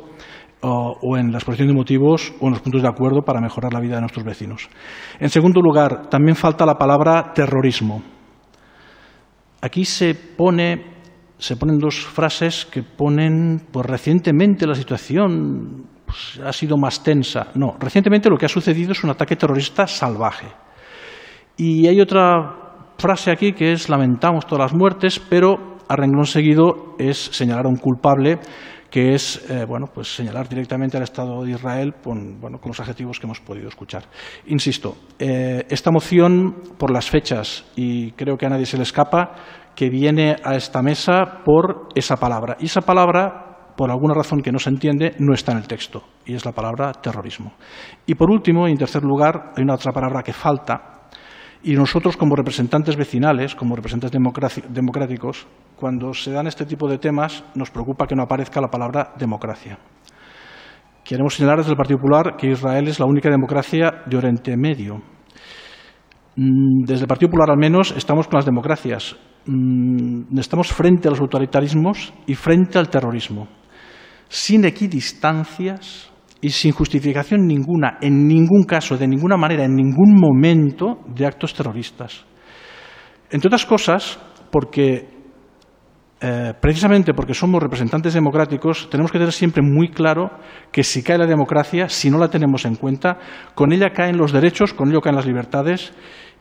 o, o en la exposición de motivos o en los puntos de acuerdo para mejorar la vida de nuestros vecinos. En segundo lugar, también falta la palabra terrorismo. Aquí se pone se ponen dos frases que ponen, pues recientemente la situación pues, ha sido más tensa. No, recientemente lo que ha sucedido es un ataque terrorista salvaje. Y hay otra frase aquí que es lamentamos todas las muertes, pero a renglón seguido es señalar a un culpable que es eh, bueno, pues señalar directamente al Estado de Israel con, bueno, con los adjetivos que hemos podido escuchar. Insisto, eh, esta moción, por las fechas, y creo que a nadie se le escapa, que viene a esta mesa por esa palabra. Y esa palabra, por alguna razón que no se entiende, no está en el texto, y es la palabra terrorismo. Y por último, y en tercer lugar, hay una otra palabra que falta, y nosotros como representantes vecinales, como representantes democráticos, cuando se dan este tipo de temas, nos preocupa que no aparezca la palabra democracia. Queremos señalar desde el Partido Popular que Israel es la única democracia de Oriente Medio. Mm, desde el Partido Popular, al menos, estamos con las democracias. Mm, estamos frente a los autoritarismos y frente al terrorismo, sin equidistancias y sin justificación ninguna, en ningún caso, de ninguna manera, en ningún momento, de actos terroristas. Entre otras cosas, porque eh, precisamente porque somos representantes democráticos, tenemos que tener siempre muy claro que si cae la democracia, si no la tenemos en cuenta, con ella caen los derechos, con ello caen las libertades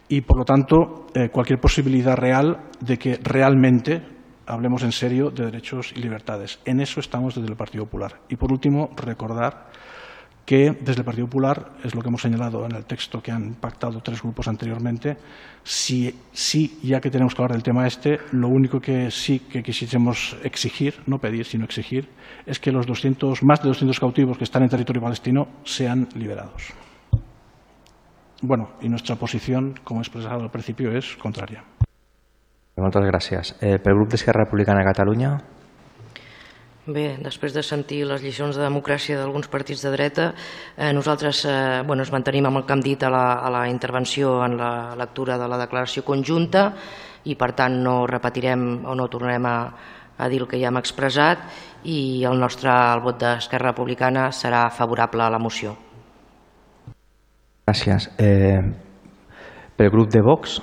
y, por lo tanto, eh, cualquier posibilidad real de que realmente hablemos en serio de derechos y libertades. En eso estamos desde el Partido Popular. Y, por último, recordar que desde el Partido Popular, es lo que hemos señalado en el texto que han pactado tres grupos anteriormente, si, ya que tenemos que hablar del tema este, lo único que sí que quisiésemos exigir, no pedir, sino exigir, es que los 200, más de 200 cautivos que están en territorio palestino sean liberados. Bueno, y nuestra posición, como he expresado al principio, és contrària. Moltes gràcies. Eh, pel grup d'Esquerra Republicana de Catalunya. Bé, després de sentir les lliçons de democràcia d'alguns partits de dreta, eh, nosaltres eh, bueno, ens mantenim amb el que hem dit a la, a la intervenció en la lectura de la declaració conjunta i per tant no repetirem o no tornarem a, a dir el que ja hem expressat i el nostre el vot d'Esquerra Republicana serà favorable a la moció. Gràcies. Eh, pel grup de Vox.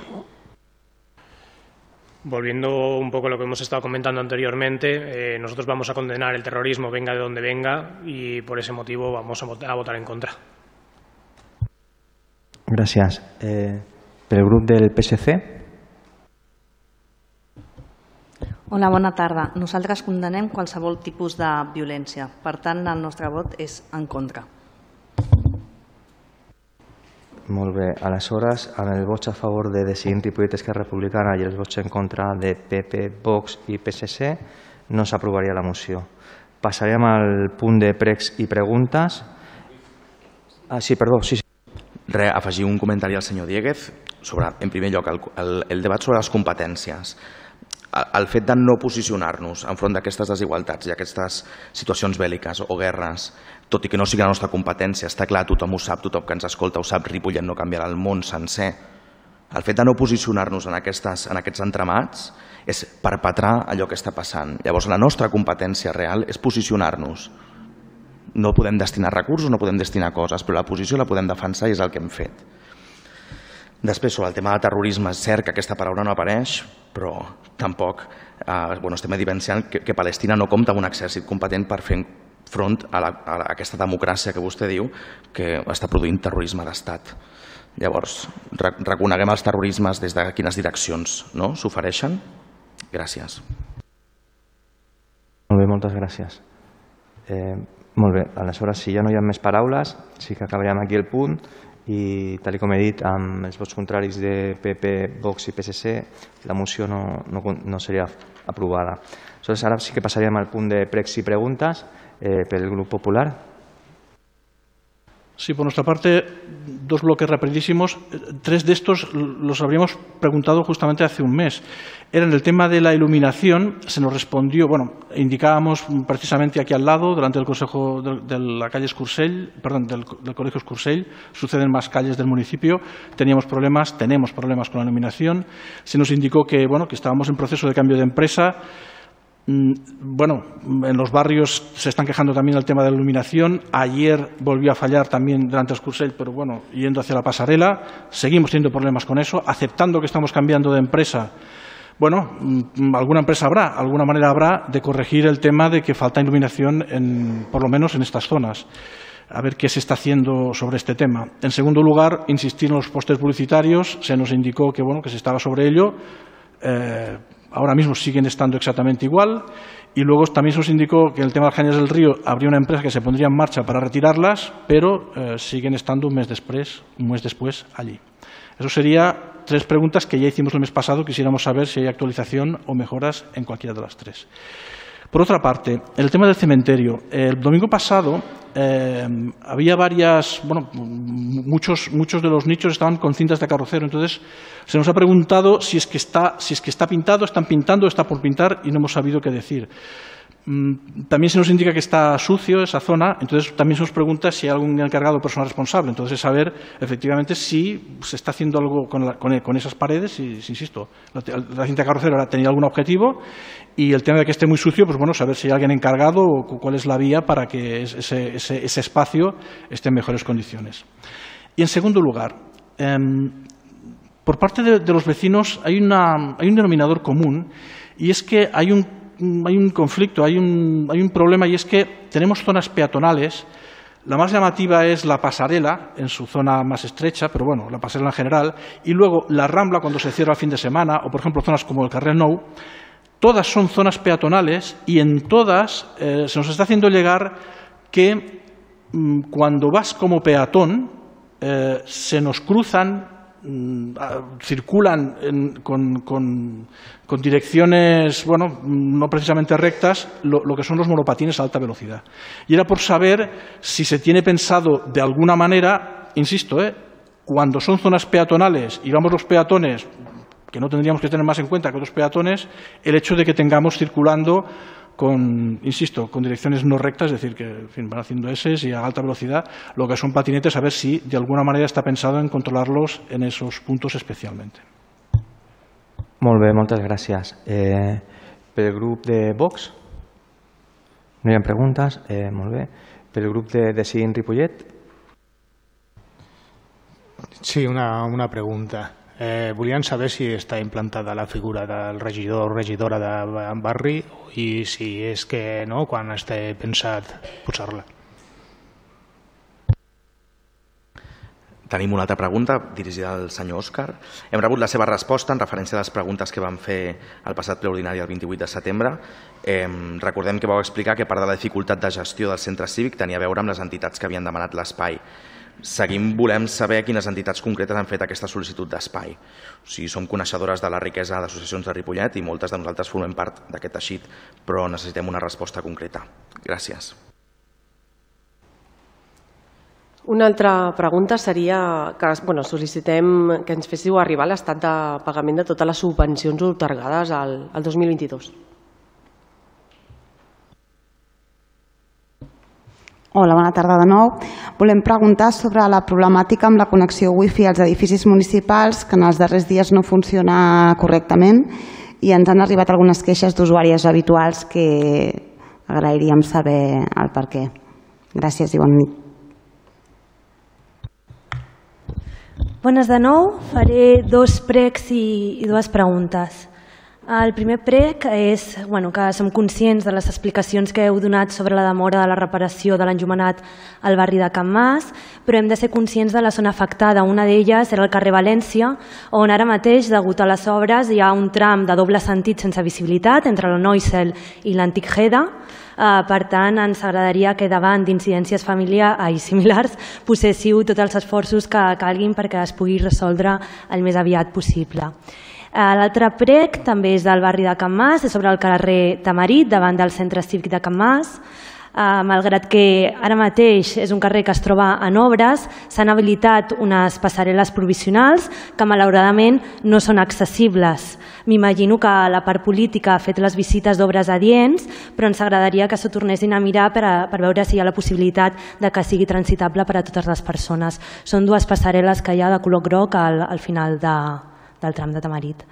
Volviendo un poco a lo que hemos estado comentando anteriormente, eh, nosotros vamos a condenar el terrorismo, venga de donde venga, y por ese motivo vamos a votar, a votar en contra. Gràcies. Eh, pel grup del PSC, Hola, bona tarda. Nosaltres condenem qualsevol tipus de violència. Per tant, el nostre vot és en contra. Molt bé. Aleshores, amb els vots a favor de Decidint Ripollet Esquerra Republicana i els vots en contra de PP, Vox i PSC, no s'aprovaria la moció. Passarem al punt de pregs i preguntes. Ah, sí, perdó, sí, sí. Re, afegir un comentari al senyor Dieguez sobre, en primer lloc, el, el, el debat sobre les competències. El, fet de no posicionar-nos enfront d'aquestes desigualtats i aquestes situacions bèl·liques o guerres, tot i que no sigui la nostra competència, està clar, tothom ho sap, tothom que ens escolta ho sap, Ripollet no canviarà el món sencer. El fet de no posicionar-nos en, aquestes, en aquests entramats és perpetrar allò que està passant. Llavors, la nostra competència real és posicionar-nos no podem destinar recursos, no podem destinar coses, però la posició la podem defensar i és el que hem fet. Després, sobre el tema del terrorisme, és cert que aquesta paraula no apareix, però tampoc eh, bueno, estem evidenciant que, que Palestina no compta amb un exèrcit competent per fer front a, la, a aquesta democràcia que vostè diu que està produint terrorisme d'estat. Llavors, reconeguem els terrorismes des de quines direccions no? s'ofereixen? Gràcies. Molt bé, moltes gràcies. Eh, molt bé, aleshores, si ja no hi ha més paraules, sí que acabarem aquí el punt i, tal com he dit, amb els vots contraris de PP, Vox i PSC, la moció no, no, no seria aprovada. Aleshores, ara sí que passaríem al punt de pregs i preguntes eh, pel grup popular. Sí, por nuestra parte, dos bloques rapidísimos. Tres de estos los habríamos preguntado justamente hace un mes. Era en el tema de la iluminación, se nos respondió, bueno, indicábamos precisamente aquí al lado, delante del Consejo de, la calle Escursell, perdón, del, Colegio Escursell, suceden más calles del municipio, teníamos problemas, tenemos problemas con la iluminación. Se nos indicó que, bueno, que estábamos en proceso de cambio de empresa, bueno, en los barrios se están quejando también del tema de la iluminación. Ayer volvió a fallar también durante el Cursell, pero bueno, yendo hacia la pasarela. Seguimos teniendo problemas con eso, aceptando que estamos cambiando de empresa. Bueno, mm, alguna empresa habrá, alguna manera habrá de corregir el tema de que falta iluminación, en, por lo menos en estas zonas. A ver qué se está haciendo sobre este tema. En segundo lugar, insistir en los postes publicitarios. Se nos indicó que, bueno, que se estaba sobre ello. Eh, ahora mismo siguen estando exactamente igual. Y luego también se nos indicó que en el tema de las cañas del río habría una empresa que se pondría en marcha para retirarlas, pero eh, siguen estando un mes después, un mes después allí. Eso sería tres preguntas que ya hicimos el mes pasado. Quisiéramos saber si hay actualización o mejoras en cualquiera de las tres. Por otra parte, el tema del cementerio, el domingo pasado eh, había varias, bueno, muchos, muchos de los nichos estaban con cintas de carrocero, entonces se nos ha preguntado si es que está, si es que está pintado, están pintando, está por pintar y no hemos sabido qué decir. Mm, también se nos indica que está sucio esa zona, entonces también se nos pregunta si hay algún encargado o persona responsable. Entonces, saber efectivamente si se está haciendo algo con, la, con esas paredes, y, insisto, la, cinta carrocera tenía algún objetivo y el tema de que esté muy sucio, pues bueno, saber si hay alguien encargado o cuál es la vía para que ese, espacio esté en mejores condiciones. Y en segundo lugar, eh, por parte de, los vecinos hay un denominador común y es que hay un hay un conflicto, hay un, hay un problema y es que tenemos zonas peatonales. La más llamativa es la pasarela, en su zona más estrecha, pero bueno, la pasarela en general, y luego la rambla cuando se cierra el fin de semana, o por ejemplo zonas como el Carrer Nou, todas son zonas peatonales y en todas eh, se nos está haciendo llegar que mmm, cuando vas como peatón eh, se nos cruzan Mm, circulan en, con, con, con, direcciones, bueno, no precisamente rectas, lo, lo, que son los monopatines a alta velocidad. Y era por saber si se tiene pensado de alguna manera, insisto, ¿eh? cuando son zonas peatonales y vamos los peatones, que no tendríamos que tener más en cuenta que otros peatones, el hecho de que tengamos circulando con, insisto, con direcciones no rectas, es decir, que en fin, van haciendo S y a alta velocidad, lo que son patinetes, a ver si de alguna manera está pensado en controlarlos en esos puntos especialmente. Molt bé, moltes gràcies. Eh, pel grup de Vox, no hi ha preguntes? Eh, molt bé. Pel grup de Ripollet? Sí, una, una pregunta. Eh, volien saber si està implantada la figura del regidor o regidora de barri i si és que no, quan està pensat posar-la. Tenim una altra pregunta dirigida al senyor Òscar. Hem rebut la seva resposta en referència a les preguntes que vam fer al passat ple ordinari el 28 de setembre. Eh, recordem que vau explicar que part de la dificultat de gestió del centre cívic tenia a veure amb les entitats que havien demanat l'espai. Seguim volem saber quines entitats concretes han fet aquesta sol·licitud d'espai. O sigui, som coneixedores de la riquesa d'associacions de Ripollet i moltes de nosaltres formem part d'aquest teixit, però necessitem una resposta concreta. Gràcies. Una altra pregunta seria que bueno, sol·licitem que ens féssiu arribar l'estat de pagament de totes les subvencions otorgades al, al 2022. Hola, bona tarda de nou. Volem preguntar sobre la problemàtica amb la connexió wifi als edificis municipals que en els darrers dies no funciona correctament i ens han arribat algunes queixes d'usuàries habituals que agrairíem saber el per què. Gràcies i bona nit. Bones de nou. Faré dos pregs i, i dues preguntes. El primer prec és bueno, que som conscients de les explicacions que heu donat sobre la demora de la reparació de l'enjumenat al barri de Can Mas, però hem de ser conscients de la zona afectada. Una d'elles era el carrer València, on ara mateix, degut a les obres, hi ha un tram de doble sentit sense visibilitat entre la Noisel i l'antic Heda, Uh, per tant, ens agradaria que davant d'incidències familiars i similars poséssiu tots els esforços que calguin perquè es pugui resoldre el més aviat possible. Uh, L'altre prec també és del barri de Can Mas, és sobre el carrer Tamarit, davant del centre cívic de Can Mas. Uh, malgrat que ara mateix és un carrer que es troba en obres, s'han habilitat unes passarel·les provisionals que malauradament no són accessibles. M'imagino que la part política ha fet les visites d'obres adients, però ens agradaria que s'ho tornessin a mirar per, a, per veure si hi ha la possibilitat de que sigui transitable per a totes les persones. Són dues passarel·les que hi ha de color groc al, al final de, del tram de Tamarit.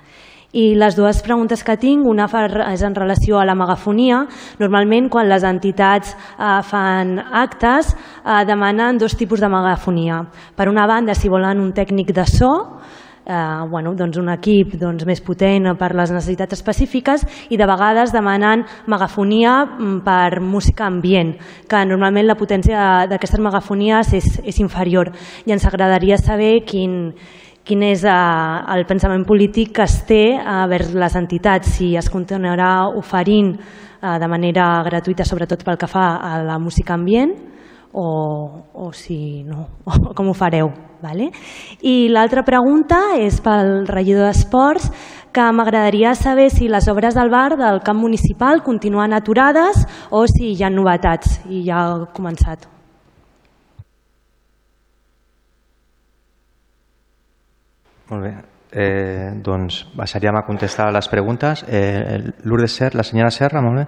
I les dues preguntes que tinc, una és en relació a la megafonia. Normalment, quan les entitats eh, fan actes, eh, demanen dos tipus de megafonia. Per una banda, si volen un tècnic de so, eh, bueno, doncs un equip doncs, més potent per les necessitats específiques i de vegades demanen megafonia mm, per música ambient, que normalment la potència d'aquestes megafonies és, és inferior i ens agradaria saber quin, quin és eh, el pensament polític que es té vers les entitats, si es continuarà oferint eh, de manera gratuïta, sobretot pel que fa a la música ambient, o, o si no, o com ho fareu. Vale? I l'altra pregunta és pel regidor d'Esports, que m'agradaria saber si les obres del bar del camp municipal continuen aturades o si hi ha novetats i ja ha començat. Molt bé. Eh, doncs passaríem a contestar les preguntes. Eh, Lourdes Serra, la senyora Serra, molt bé.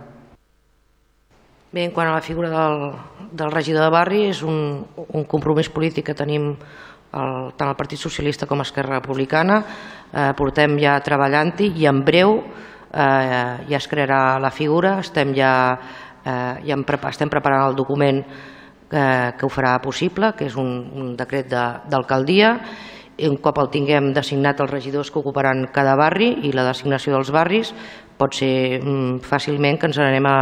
Bé, en quant a la figura del, del regidor de barri, és un, un compromís polític que tenim el, tant el Partit Socialista com Esquerra Republicana. Eh, portem ja treballant-hi i en breu eh, ja es crearà la figura. Estem ja, eh, ja en, estem preparant el document eh, que ho farà possible, que és un, un decret d'alcaldia, de, i un cop el tinguem designat els regidors que ocuparan cada barri i la designació dels barris pot ser mm, fàcilment que ens anem a,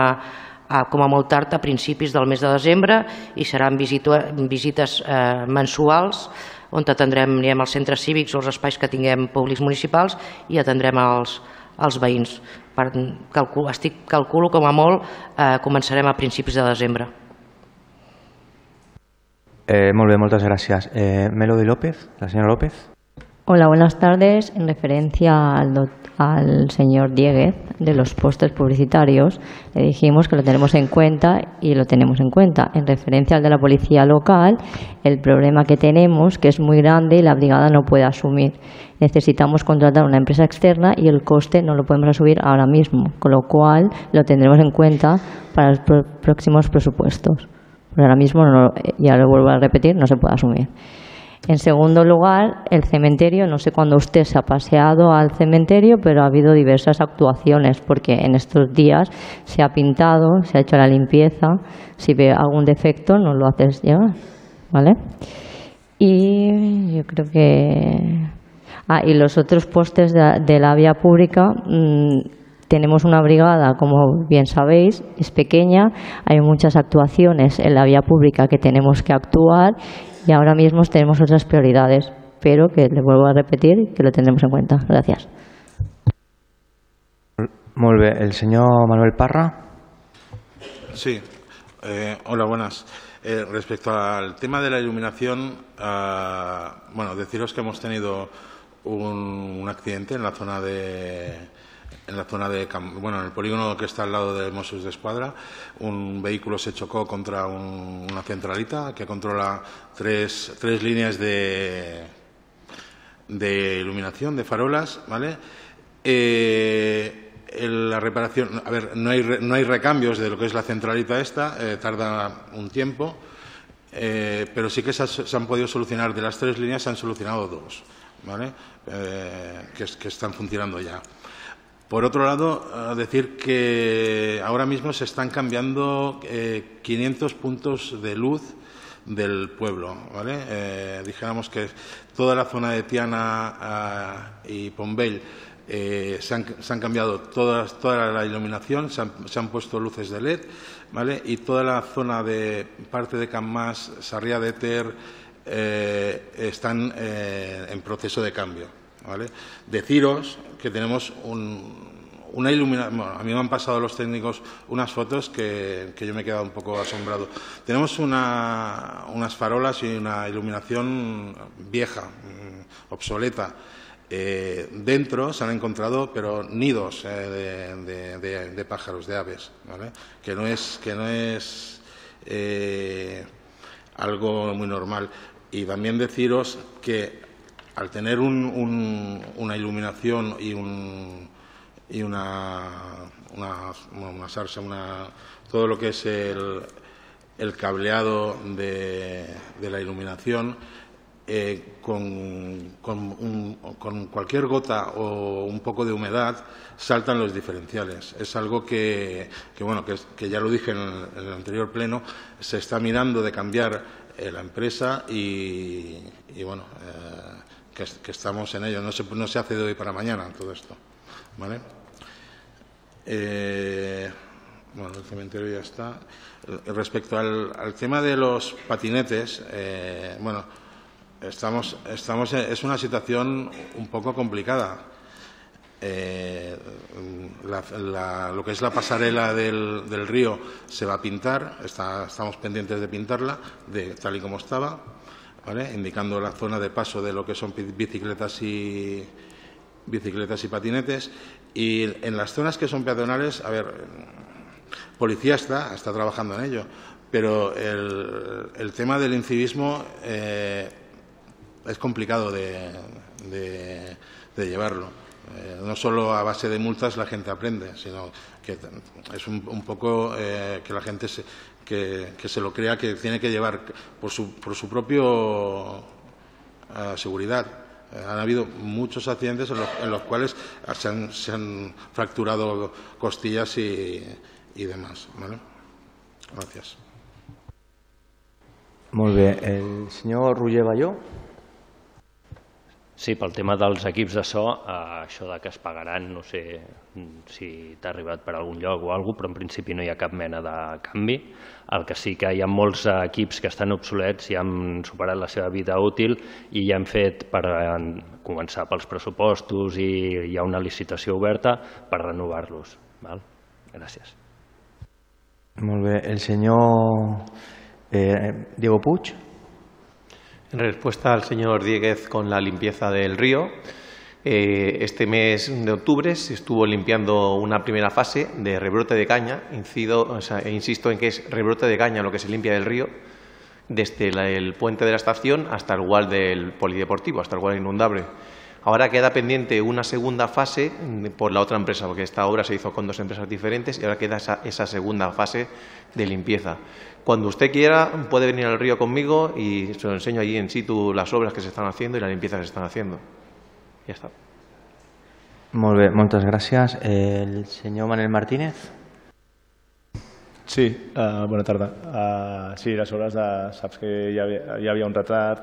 a, com a molt tard a principis del mes de desembre i seran visito, visites eh, mensuals on atendrem anirem als centres cívics o els espais que tinguem públics municipals i atendrem els, els veïns. Per, calcul, estic, calculo com a molt eh, començarem a principis de desembre. Eh, muchas gracias. Eh, Melody López, la señora López. Hola, buenas tardes. En referencia al, al señor Dieguez de los postes publicitarios, le dijimos que lo tenemos en cuenta y lo tenemos en cuenta. En referencia al de la policía local, el problema que tenemos, que es muy grande y la brigada no puede asumir. Necesitamos contratar una empresa externa y el coste no lo podemos asumir ahora mismo, con lo cual lo tendremos en cuenta para los próximos presupuestos ahora mismo, ya lo vuelvo a repetir, no se puede asumir. En segundo lugar, el cementerio, no sé cuándo usted se ha paseado al cementerio, pero ha habido diversas actuaciones, porque en estos días se ha pintado, se ha hecho la limpieza, si ve algún defecto nos lo haces llegar, ¿vale? Y yo creo que Ah, y los otros postes de, la vía pública, mm, tenemos una brigada, como bien sabéis, es pequeña, hay muchas actuaciones en la vía pública que tenemos que actuar y ahora mismo tenemos otras prioridades, pero que le vuelvo a repetir que lo tendremos en cuenta. Gracias. Molt bé. El senyor Manuel Parra. Sí, eh, hola, buenas. Eh, respecto al tema de la iluminación, ah, bueno, deciros que hemos tenido un, un accidente en la zona de en la zona de bueno en el polígono que está al lado de Mossos de Escuadra un vehículo se chocó contra un- una centralita que controla tres, tres líneas de de iluminación de farolas vale Eh, la reparación a ver no hay no hay recambios de lo que es la centralita esta eh, tarda un tiempo eh, pero sí que se, ha- se han podido solucionar de las tres líneas se han solucionado dos ¿vale? Que están funcionando ya por otro lado, decir que ahora mismo se están cambiando eh, 500 puntos de luz del pueblo. ¿vale? Eh, dijéramos que toda la zona de Tiana ah, y Pombell eh, se, han, cambiado toda la iluminación, se han, puesto luces de LED ¿vale? y toda la zona de parte de Can Mas, Sarriá de Ter, eh, están en proceso de cambio. ¿Vale? Deciros que tenemos un- una iluminación. a mí me han pasado los técnicos unas fotos que, que yo me he quedado un poco asombrado. Tenemos una- unas farolas y una iluminación vieja, mm, obsoleta. Eh, dentro se han encontrado pero nidos eh, de- de pájaros, de aves, ¿vale? que no es, que no es eh, algo muy normal. Y también deciros que al tener un- un- una iluminación y, un, y una, una, sarsa, una, todo lo que es el, cableado de, la iluminación, eh, con, cualquier gota o un poco de humedad saltan los diferenciales. Es algo que, bueno, que, ya lo dije en el, anterior pleno, se está mirando de cambiar eh, la empresa y, y, bueno, eh, que, es- que estamos en ello. No se, no se hace de hoy para mañana todo esto. ¿vale? Eh, bueno, el cementerio ya está. Respecto al, al tema de los patinetes, eh, bueno, estamos, estamos, es una situación un poco complicada. Eh, la- la- lo que es la pasarela del, del río se va a pintar, está- estamos pendientes de pintarla de, tal y como estaba, indicando la zona de paso de lo que son bicicletas y, bicicletas y patinetes. Y en las zonas que son peatonales, a ver, policía está, está trabajando en ello, pero el, el tema del incivismo eh, es complicado de, de- llevarlo. Eh, no solo a base de multas la gente aprende, sino que es un, un poco eh, que la gente se, que, se lo crea que tiene que llevar por su, por su propio eh, seguridad. Eh, han habido muchos accidentes en los, en los cuales se han, se han fracturado costillas y, y demás. ¿vale? Gracias. Molt bé. El senyor Roger Balló. Sí, pel tema dels equips de so, eh, això de que es pagaran, no sé si t'ha arribat per algun lloc o alguna però en principi no hi ha cap mena de canvi. El que sí que hi ha molts equips que estan obsolets i han superat la seva vida útil i ja hem fet per eh, començar pels pressupostos i hi ha una licitació oberta per renovar-los. Gràcies. Molt bé. El senyor eh, Diego Puig. En respuesta al señor Dieguez con la limpieza del río, eh, este mes de octubre se estuvo limpiando una primera fase de rebrote de caña. Incido, o sea, e insisto en que es rebrote de caña lo que se limpia del río, desde el puente de la estación hasta el wall del polideportivo, hasta el wall inundable. Ahora queda pendiente una segunda fase por la otra empresa, porque esta obra se hizo con dos empresas diferentes y ahora queda esa, esa segunda fase de limpieza. Cuando usted quiera, puede venir al río conmigo y se lo enseño allí en situ las obras que se están haciendo y la limpieza que se están haciendo. Ya está. Molt bé, moltes gràcies. El senyor Manel Martínez. Sí, uh, bona tarda. Uh, sí, les obres de, saps que hi havia, hi havia un retard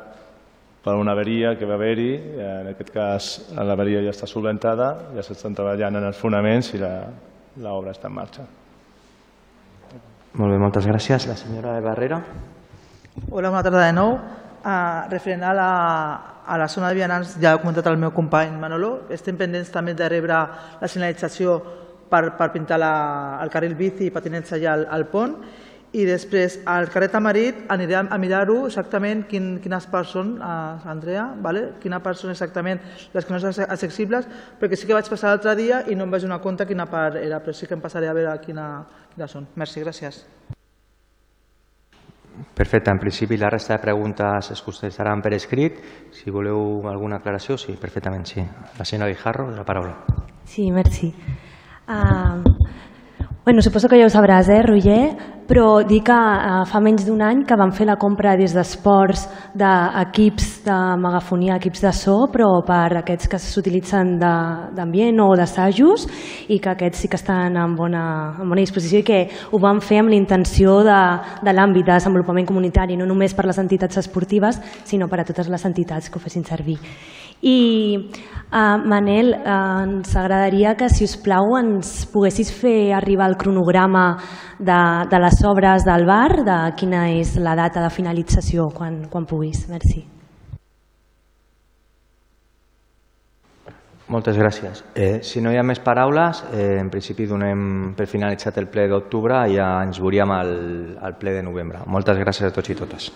per una averia que va haver-hi. En aquest cas, l'averia ja està solventada, ja s'estan treballant en els fonaments i l'obra està en marxa. Molt bé, moltes gràcies. La senyora de Barrera. Hola, bona tarda de nou. Uh, referent a la, a la zona de vianants, ja ha comentat el meu company Manolo, estem pendents també de rebre la senyalització per, per pintar la, el carril bici i patinets allà al, al pont i després al carrer Tamarit anirem a mirar-ho exactament quin, quines parts són, uh, Andrea, vale? quina part són exactament les que no són accessibles, perquè sí que vaig passar l'altre dia i no em vaig donar compte quina part era, però sí que em passaré a veure quina, quina són. Merci, gràcies. Perfecte, en principi la resta de preguntes es contestaran per escrit. Si voleu alguna aclaració, sí, perfectament, sí. La senyora Guijarro, la paraula. Sí, merci. Uh, bueno, suposo que ja ho sabràs, eh, Roger, però dic que uh, fa menys d'un any que vam fer la compra des d'esports d'equips de megafonia, equips de so, però per aquests que s'utilitzen d'ambient o d'assajos i que aquests sí que estan en bona, en bona disposició i que ho vam fer amb l'intenció de, de l'àmbit de desenvolupament comunitari, no només per les entitats esportives, sinó per a totes les entitats que ho fessin servir. I, uh, Manel, uh, ens agradaria que, si us plau, ens poguessis fer arribar el cronograma de, de les obres del bar, de quina és la data de finalització, quan, quan puguis. Merci. Moltes gràcies. Eh, si no hi ha més paraules, eh, en principi donem per finalitzat el ple d'octubre i ja ens veuríem al, al ple de novembre. Moltes gràcies a tots i totes.